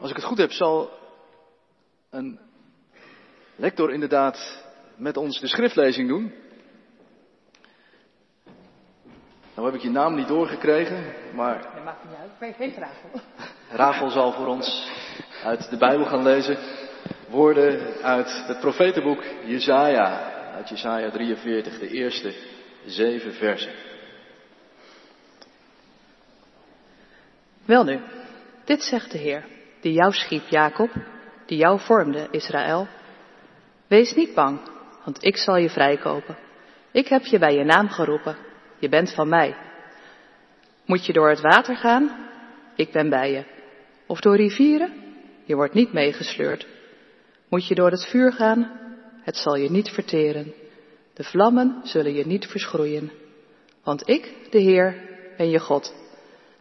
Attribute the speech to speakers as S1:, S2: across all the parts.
S1: Als ik het goed heb, zal een lector inderdaad met ons de schriftlezing doen. Nou heb ik je naam niet doorgekregen, maar.
S2: Dat maakt niet uit, maar ik heet Rachel.
S1: Rachel zal voor ons uit de Bijbel gaan lezen. Woorden uit het profetenboek Jesaja, uit Jesaja 43, de eerste zeven versen.
S2: Welnu, dit zegt de Heer, die jou schiep, Jacob, die jou vormde, Israël. Wees niet bang, want ik zal je vrijkopen. Ik heb je bij je naam geroepen. Je bent van mij. Moet je door het water gaan? Ik ben bij je. Of door rivieren? Je wordt niet meegesleurd. Moet je door het vuur gaan? Het zal je niet verteren. De vlammen zullen je niet verschroeien. Want ik, de Heer, ben je God,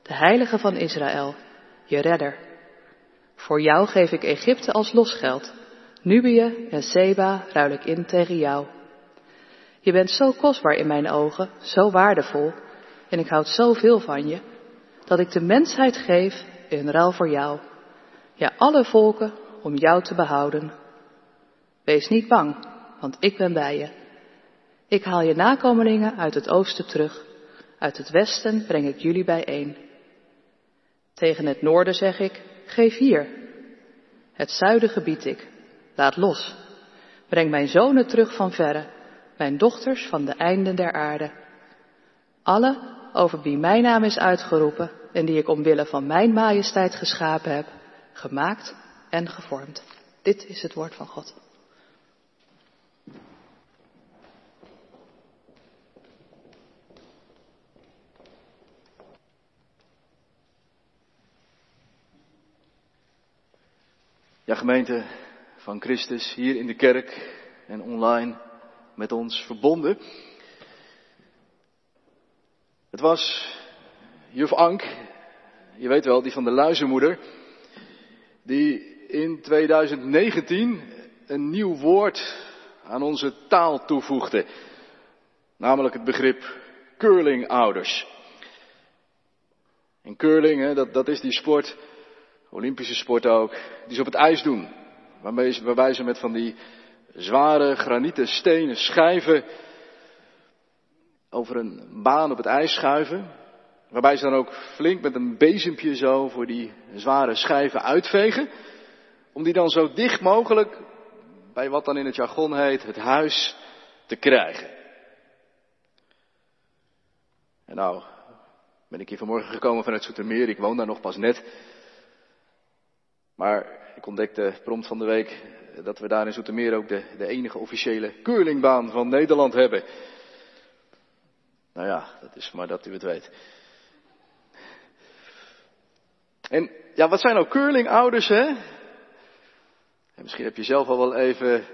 S2: de Heilige van Israël, je redder. Voor jou geef ik Egypte als losgeld. Nubië en Seba ruil ik in tegen jou. Je bent zo kostbaar in mijn ogen, zo waardevol, en ik houd zoveel van je, dat ik de mensheid geef in ruil voor jou. Ja, alle volken om jou te behouden. Wees niet bang, want ik ben bij je. Ik haal je nakomelingen uit het oosten terug. Uit het westen breng ik jullie bijeen. Tegen het noorden zeg ik, geef hier. Het zuiden gebied ik, laat los. Breng mijn zonen terug van verre, mijn dochters van de einden der aarde. Alle over wie mijn naam is uitgeroepen en die ik omwille van mijn majesteit geschapen heb, gemaakt en gevormd. Dit is het woord van God.
S1: Ja, gemeente van Christus, hier in de kerk en online met ons verbonden. Het was juf Ank, je weet wel, die van de luizenmoeder, die in 2019 een nieuw woord aan onze taal toevoegde. Namelijk het begrip curlingouders. En curling, hè, dat, dat is die sport, Olympische sport ook, die ze op het ijs doen. Waarbij ze, met van die zware granieten stenen schijven over een baan op het ijs schuiven. Waarbij ze dan ook flink met een bezempje zo voor die zware schijven uitvegen. Om die dan zo dicht mogelijk bij wat dan in het jargon heet het huis te krijgen. En nou ben ik hier vanmorgen gekomen vanuit Zoetermeer. Ik woon daar nog pas net. Maar ik ontdekte prompt van de week dat we daar in Zoetermeer ook de, de enige officiële curlingbaan van Nederland hebben. Nou ja, dat is maar dat u het weet. En ja, wat zijn nou curlingouders, hè? En misschien heb je zelf al wel even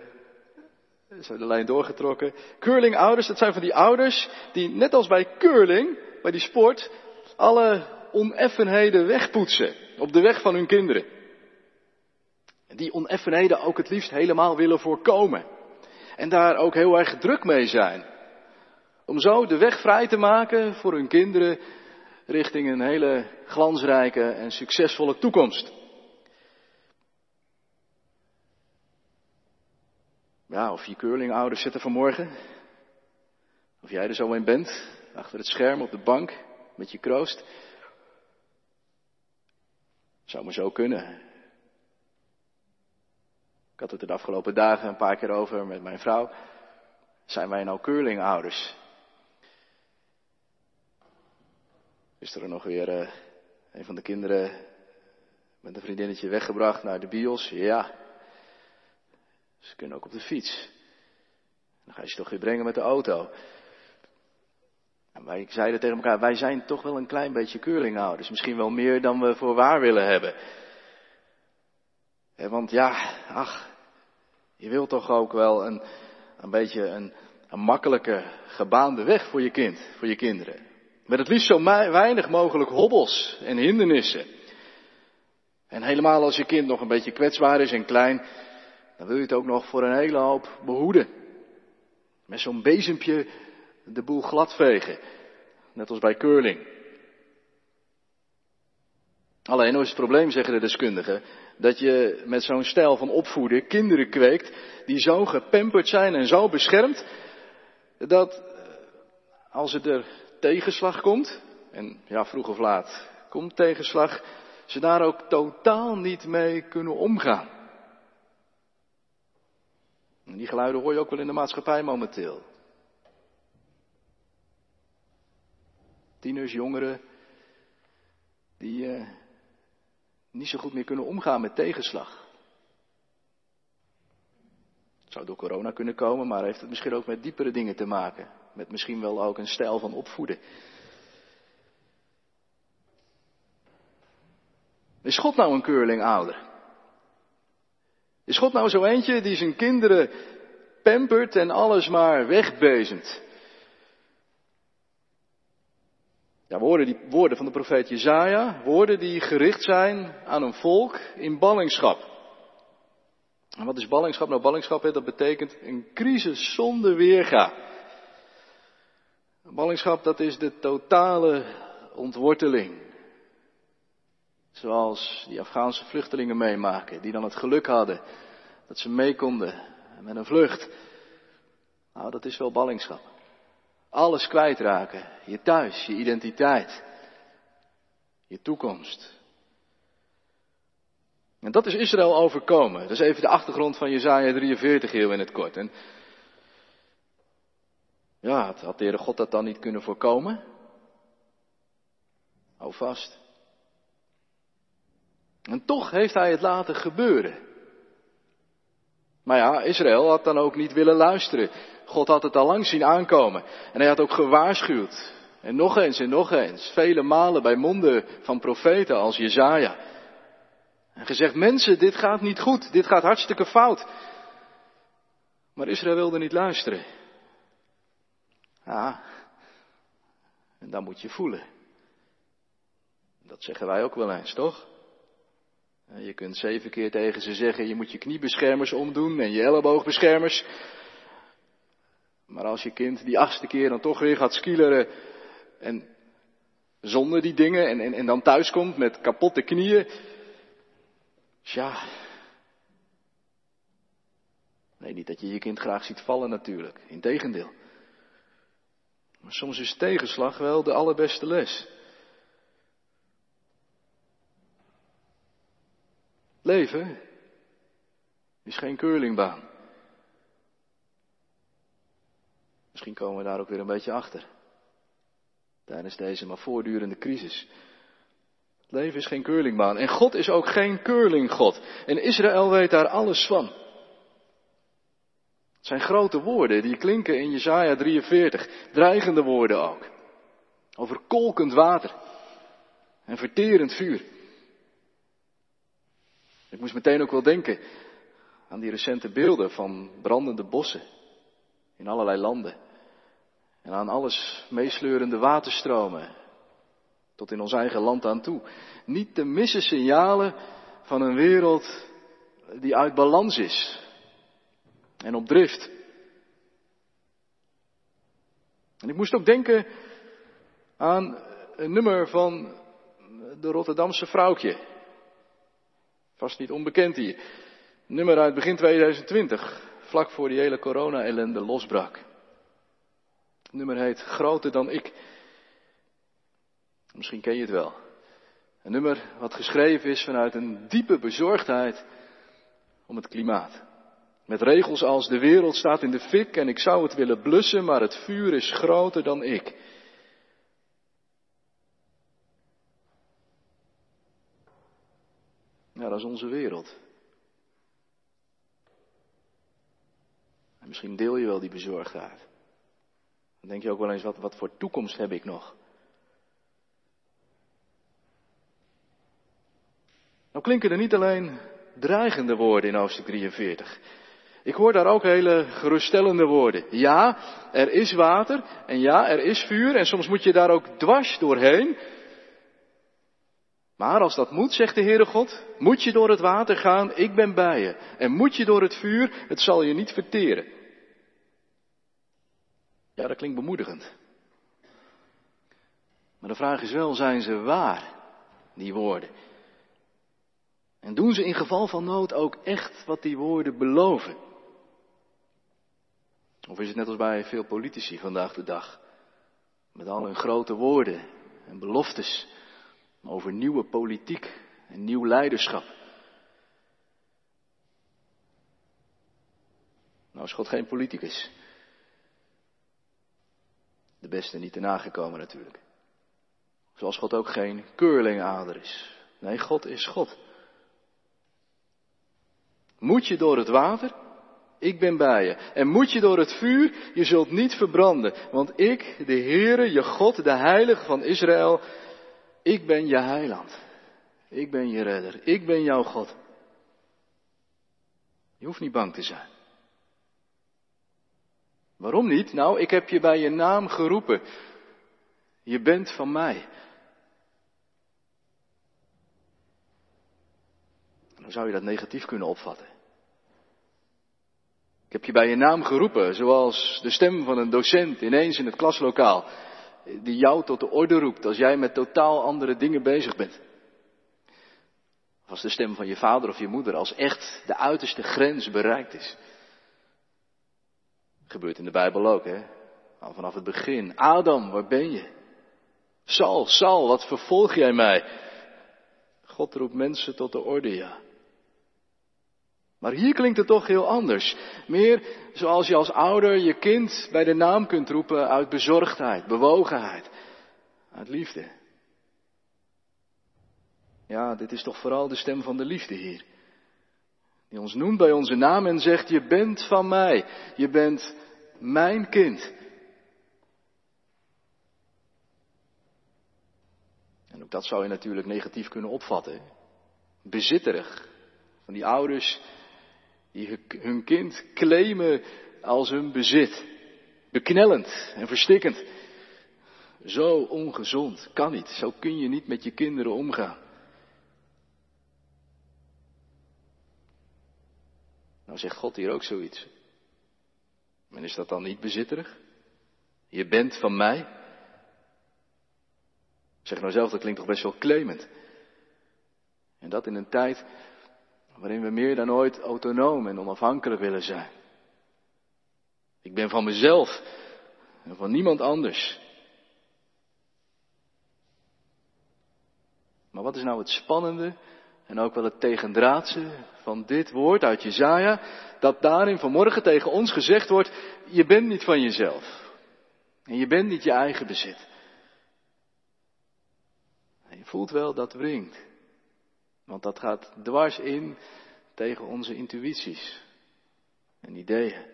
S1: de lijn doorgetrokken. Curlingouders, dat zijn van die ouders die net als bij curling, bij die sport, alle oneffenheden wegpoetsen op de weg van hun kinderen. Die oneffenheden ook het liefst helemaal willen voorkomen. En daar ook heel erg druk mee zijn. Om zo de weg vrij te maken voor hun kinderen richting een hele glansrijke en succesvolle toekomst. Ja, of je curlingouders zitten vanmorgen. Of jij er zo een bent, achter het scherm op de bank met je kroost. Zou maar zo kunnen. Ik had het de afgelopen dagen een paar keer over met mijn vrouw. Zijn wij nou curlingouders? Is er nog weer uh, een van de kinderen met een vriendinnetje weggebracht naar de bios? Ja. Ze kunnen ook op de fiets. Dan ga je ze toch weer brengen met de auto. En wij zeiden tegen elkaar, wij zijn toch wel een klein beetje curlingouders. Misschien wel meer dan we voor waar willen hebben. Want ja, ach, je wilt toch ook wel een, een beetje een, een makkelijke, gebaande weg voor je kind, voor je kinderen. Met het liefst zo weinig mogelijk hobbels en hindernissen. En helemaal als je kind nog een beetje kwetsbaar is en klein, dan wil je het ook nog voor een hele hoop behoeden. Met zo'n bezempje de boel gladvegen. Net als bij curling. Alleen nou is het probleem, zeggen de deskundigen, dat je met zo'n stijl van opvoeden kinderen kweekt die zo gepamperd zijn en zo beschermd, dat als het er tegenslag komt, en ja, vroeg of laat komt tegenslag, ze daar ook totaal niet mee kunnen omgaan. En die geluiden hoor je ook wel in de maatschappij momenteel. Tieners, jongeren, die uh, niet zo goed meer kunnen omgaan met tegenslag. Het zou door corona kunnen komen, maar heeft het misschien ook met diepere dingen te maken. Met misschien wel ook een stijl van opvoeden. Is God nou een keurling ouder? Is God nou zo eentje die zijn kinderen pampert en alles maar wegbezemt? Woorden, die, woorden van de profeet Jezaja, woorden die gericht zijn aan een volk in ballingschap. En wat is ballingschap? Nou, ballingschap, dat betekent een crisis zonder weerga. Ballingschap, dat is de totale ontworteling. Zoals die Afghaanse vluchtelingen meemaken, die dan het geluk hadden dat ze mee konden met een vlucht. Nou, dat is wel ballingschap. Alles kwijtraken. Je thuis, je identiteit, je toekomst. En dat is Israël overkomen. Dat is even de achtergrond van Jezaja 43 heel in het kort. En ja, had de Heere God dat dan niet kunnen voorkomen? Hou vast. En toch heeft hij het laten gebeuren. Maar ja, Israël had dan ook niet willen luisteren. God had het al lang zien aankomen. En hij had ook gewaarschuwd. En nog eens en nog eens. Vele malen bij monden van profeten als Jezaja. En gezegd, mensen, dit gaat niet goed. Dit gaat hartstikke fout. Maar Israël wilde niet luisteren. Ja, en dan moet je voelen. Dat zeggen wij ook wel eens, toch? Je kunt zeven keer tegen ze zeggen, je moet je kniebeschermers omdoen en je elleboogbeschermers. Maar als je kind die achtste keer dan toch weer gaat skileren en zonder die dingen en, en, en dan thuiskomt met kapotte knieën. Tja. Nee, niet dat je je kind graag ziet vallen natuurlijk. Integendeel. Maar soms is tegenslag wel de allerbeste les. Leven is geen curlingbaan. Misschien komen we daar ook weer een beetje achter. Tijdens deze maar voortdurende crisis. Het leven is geen curlingbaan. En God is ook geen curlinggod. En Israël weet daar alles van. Het zijn grote woorden die klinken in Jesaja 43. Dreigende woorden ook. Over kolkend water. En verterend vuur. Ik moest meteen ook wel denken aan die recente beelden van brandende bossen in allerlei landen. En aan alles meesleurende waterstromen tot in ons eigen land aan toe. Niet te missen signalen van een wereld die uit balans is en op drift. En ik moest ook denken aan een nummer van de Rotterdamse vrouwtje. Vast niet onbekend hier. Nummer uit begin 2020, vlak voor die hele corona-ellende losbrak. Het nummer heet Groter dan ik. Misschien ken je het wel. Een nummer wat geschreven is vanuit een diepe bezorgdheid om het klimaat. Met regels als de wereld staat in de fik en ik zou het willen blussen, maar het vuur is groter dan ik. Ja, dat is onze wereld. En misschien deel je wel die bezorgdheid. Dan denk je ook wel eens, wat, wat voor toekomst heb ik nog? Nou klinken er niet alleen dreigende woorden in hoofdstuk 43. Ik hoor daar ook hele geruststellende woorden. Ja, er is water en ja, er is vuur en soms moet je daar ook dwars doorheen. Maar als dat moet, zegt de Heere God, moet je door het water gaan, ik ben bij je. En moet je door het vuur, het zal je niet verteren. Ja, dat klinkt bemoedigend. Maar de vraag is wel, zijn ze waar, die woorden? En doen ze in geval van nood ook echt wat die woorden beloven? Of is het net als bij veel politici vandaag de dag? Met al hun grote woorden en beloftes over nieuwe politiek en nieuw leiderschap. Nou is God geen politicus. De beste niet te nagekomen natuurlijk. Zoals God ook geen keurlingader is. Nee, God is God. Moet je door het water? Ik ben bij je. En moet je door het vuur? Je zult niet verbranden. Want ik, de Heere, je God, de Heilige van Israël, ik ben je heiland. Ik ben je redder. Ik ben jouw God. Je hoeft niet bang te zijn. Waarom niet? Nou, ik heb je bij je naam geroepen. Je bent van mij. Dan zou je dat negatief kunnen opvatten. Ik heb je bij je naam geroepen, zoals de stem van een docent ineens in het klaslokaal, die jou tot de orde roept als jij met totaal andere dingen bezig bent. Of als de stem van je vader of je moeder, als echt de uiterste grens bereikt is. Gebeurt in de Bijbel ook, hè? Al vanaf het begin. Adam, waar ben je? Sal, Sal, wat vervolg jij mij? God roept mensen tot de orde, ja. Maar hier klinkt het toch heel anders. Meer zoals je als ouder je kind bij de naam kunt roepen uit bezorgdheid, bewogenheid, uit liefde. Ja, dit is toch vooral de stem van de liefde hier. Die ons noemt bij onze naam en zegt, je bent van mij, je bent mijn kind. En ook dat zou je natuurlijk negatief kunnen opvatten. Bezitterig. Van die ouders die hun kind claimen als hun bezit. Beknellend en verstikkend. Zo ongezond. Kan niet. Zo kun je niet met je kinderen omgaan. Nou zegt God hier ook zoiets. En is dat dan niet bezitterig? Je bent van mij. Zeg nou zelf, dat klinkt toch best wel claimend. En dat in een tijd waarin we meer dan ooit autonoom en onafhankelijk willen zijn. Ik ben van mezelf en van niemand anders. Maar wat is nou het spannende en ook wel het tegendraadse van dit woord uit Jezaja, dat daarin vanmorgen tegen ons gezegd wordt, je bent niet van jezelf. En je bent niet je eigen bezit. En je voelt wel dat wringt. Want dat gaat dwars in tegen onze intuïties en ideeën.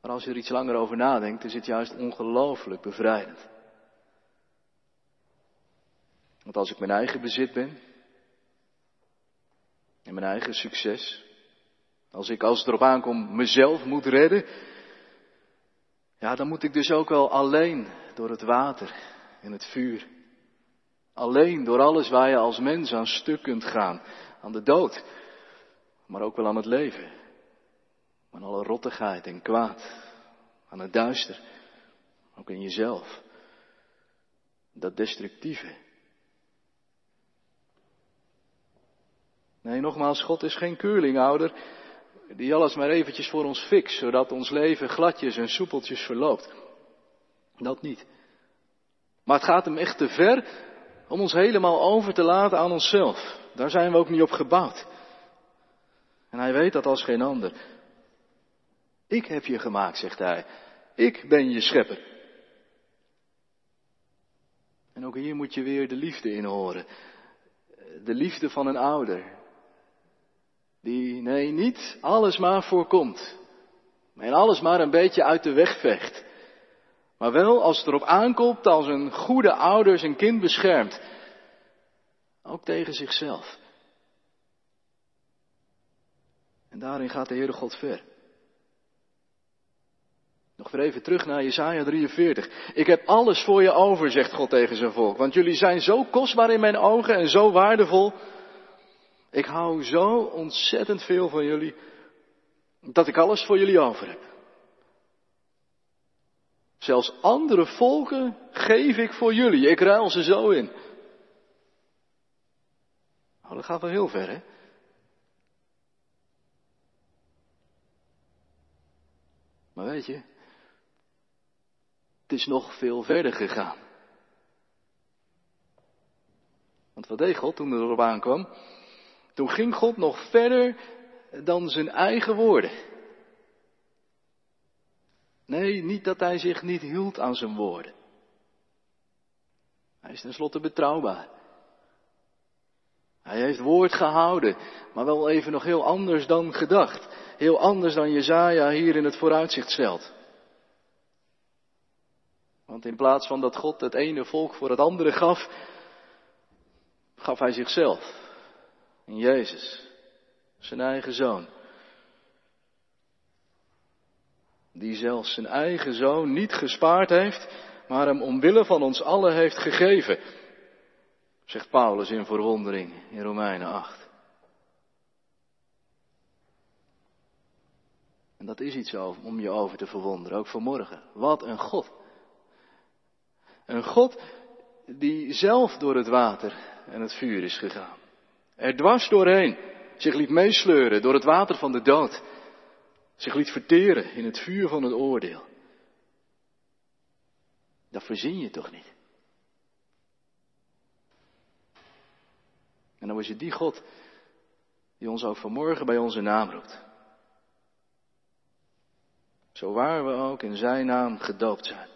S1: Maar als je er iets langer over nadenkt, is het juist ongelooflijk bevrijdend. Want als ik mijn eigen bezit ben, en mijn eigen succes, als ik als het erop aankomt mezelf moet redden, ja, dan moet ik dus ook wel alleen door het water en het vuur. Alleen door alles waar je als mens aan stuk kunt gaan. Aan de dood, maar ook wel aan het leven. Aan alle rottigheid en kwaad. Aan het duister. Ook in jezelf. Dat destructieve. Nee, nogmaals, God is geen keurlingouder die alles maar eventjes voor ons fixt, zodat ons leven gladjes en soepeltjes verloopt. Dat niet. Maar het gaat hem echt te ver om ons helemaal over te laten aan onszelf. Daar zijn we ook niet op gebouwd. En hij weet dat als geen ander. Ik heb je gemaakt, zegt hij. Ik ben je schepper. En ook hier moet je weer de liefde in horen. De liefde van een ouder. Die, nee, niet alles maar voorkomt. En alles maar een beetje uit de weg vecht. Maar wel als het erop aankomt, als een goede ouder zijn kind beschermt. Ook tegen zichzelf. En daarin gaat de Heere God ver. Nog weer even terug naar Jesaja 43. Ik heb alles voor je over, zegt God tegen zijn volk. Want jullie zijn zo kostbaar in mijn ogen en zo waardevol. Ik hou zo ontzettend veel van jullie, dat ik alles voor jullie over heb. Zelfs andere volken geef ik voor jullie. Ik ruil ze zo in. Oh, dat gaat wel heel ver, hè? Maar weet je, het is nog veel verder gegaan. Want wat deed God toen er erop aankwam? Toen ging God nog verder dan zijn eigen woorden. Nee, niet dat hij zich niet hield aan zijn woorden. Hij is tenslotte betrouwbaar. Hij heeft woord gehouden, maar wel even nog heel anders dan gedacht. Heel anders dan Jezaja hier in het vooruitzicht stelt. Want in plaats van dat God het ene volk voor het andere gaf, gaf hij zichzelf. In Jezus, zijn eigen zoon. Die zelfs zijn eigen zoon niet gespaard heeft, maar hem omwille van ons allen heeft gegeven. Zegt Paulus in verwondering in Romeinen 8. En dat is iets om je over te verwonderen, ook vanmorgen. Wat een God. Een God die zelf door het water en het vuur is gegaan. Er dwars doorheen zich liet meesleuren door het water van de dood. Zich liet verteren in het vuur van het oordeel. Dat verzin je toch niet? En dan was je die God die ons ook vanmorgen bij onze naam roept. Zo waar we ook in zijn naam gedoopt zijn.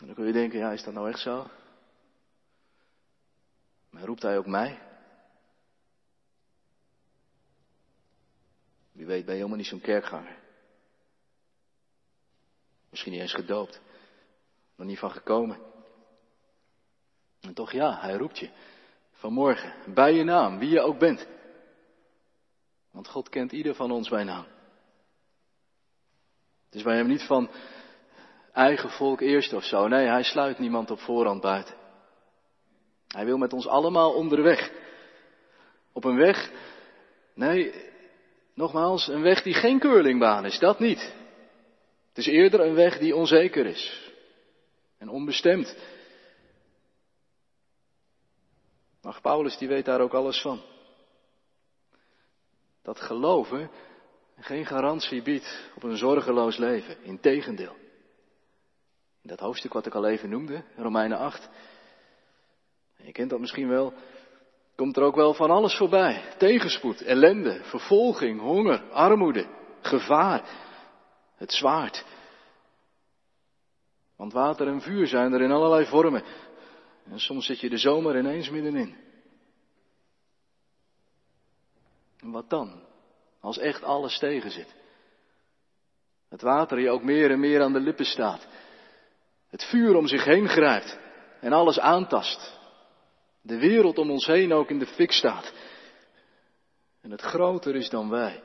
S1: En dan kun je denken, ja, is dat nou echt zo? Maar roept hij ook mij? Wie weet ben je helemaal niet zo'n kerkganger. Misschien niet eens gedoopt. Nog niet van gekomen. En toch ja, hij roept je. Vanmorgen, bij je naam, wie je ook bent. Want God kent ieder van ons bij naam. Dus wij hebben niet van eigen volk eerst of zo. Nee, hij sluit niemand op voorhand buiten. Hij wil met ons allemaal onderweg. Op een weg, nee, nogmaals, een weg die geen curlingbaan is, dat niet. Het is eerder een weg die onzeker is en onbestemd. Maar Paulus die weet daar ook alles van. Dat geloven geen garantie biedt op een zorgeloos leven. Integendeel. Dat hoofdstuk wat ik al even noemde, Romeinen 8. Je kent dat misschien wel. Komt er ook wel van alles voorbij. Tegenspoed, ellende, vervolging, honger, armoede, gevaar. Het zwaard. Want water en vuur zijn er in allerlei vormen. En soms zit je de zomer ineens middenin. En wat dan? Als echt alles tegen zit. Het water je ook meer en meer aan de lippen staat. Het vuur om zich heen grijpt en alles aantast. De wereld om ons heen ook in de fik staat. En het groter is dan wij.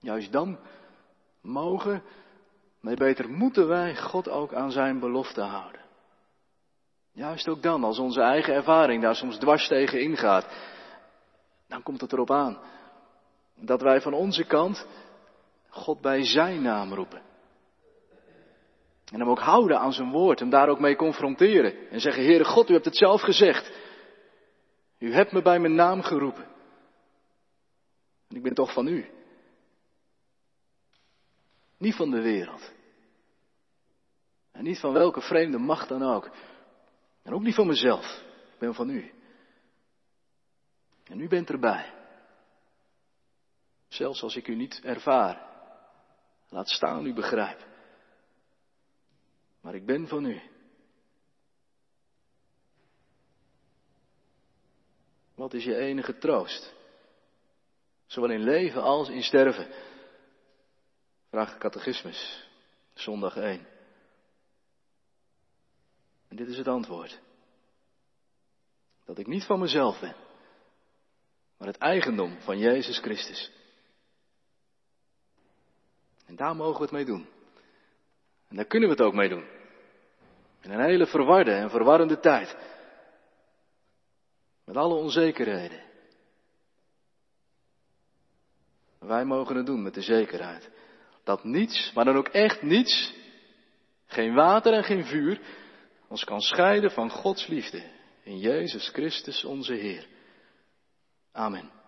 S1: Juist dan mogen, nee beter moeten wij God ook aan zijn belofte houden. Juist ook dan, als onze eigen ervaring daar soms dwars tegen ingaat, dan komt het erop aan dat wij van onze kant God bij zijn naam roepen. En hem ook houden aan zijn woord, hem daar ook mee confronteren. En zeggen, Heere God, u hebt het zelf gezegd. U hebt me bij mijn naam geroepen. En ik ben toch van u. Niet van de wereld. En niet van welke vreemde macht dan ook. En ook niet van mezelf. Ik ben van u. En u bent erbij. Zelfs als ik u niet ervaar. Laat staan u begrijp. Maar ik ben van u. Wat is je enige troost? Zowel in leven als in sterven. Vraag catechismus, zondag 1. En dit is het antwoord. Dat ik niet van mezelf ben, maar het eigendom van Jezus Christus. En daar mogen we het mee doen. En daar kunnen we het ook mee doen. In een hele verwarde en verwarrende tijd. Met alle onzekerheden. Wij mogen het doen met de zekerheid Dat niets, maar dan ook echt niets, geen water en geen vuur, ons kan scheiden van Gods liefde in Jezus Christus onze Heer. Amen.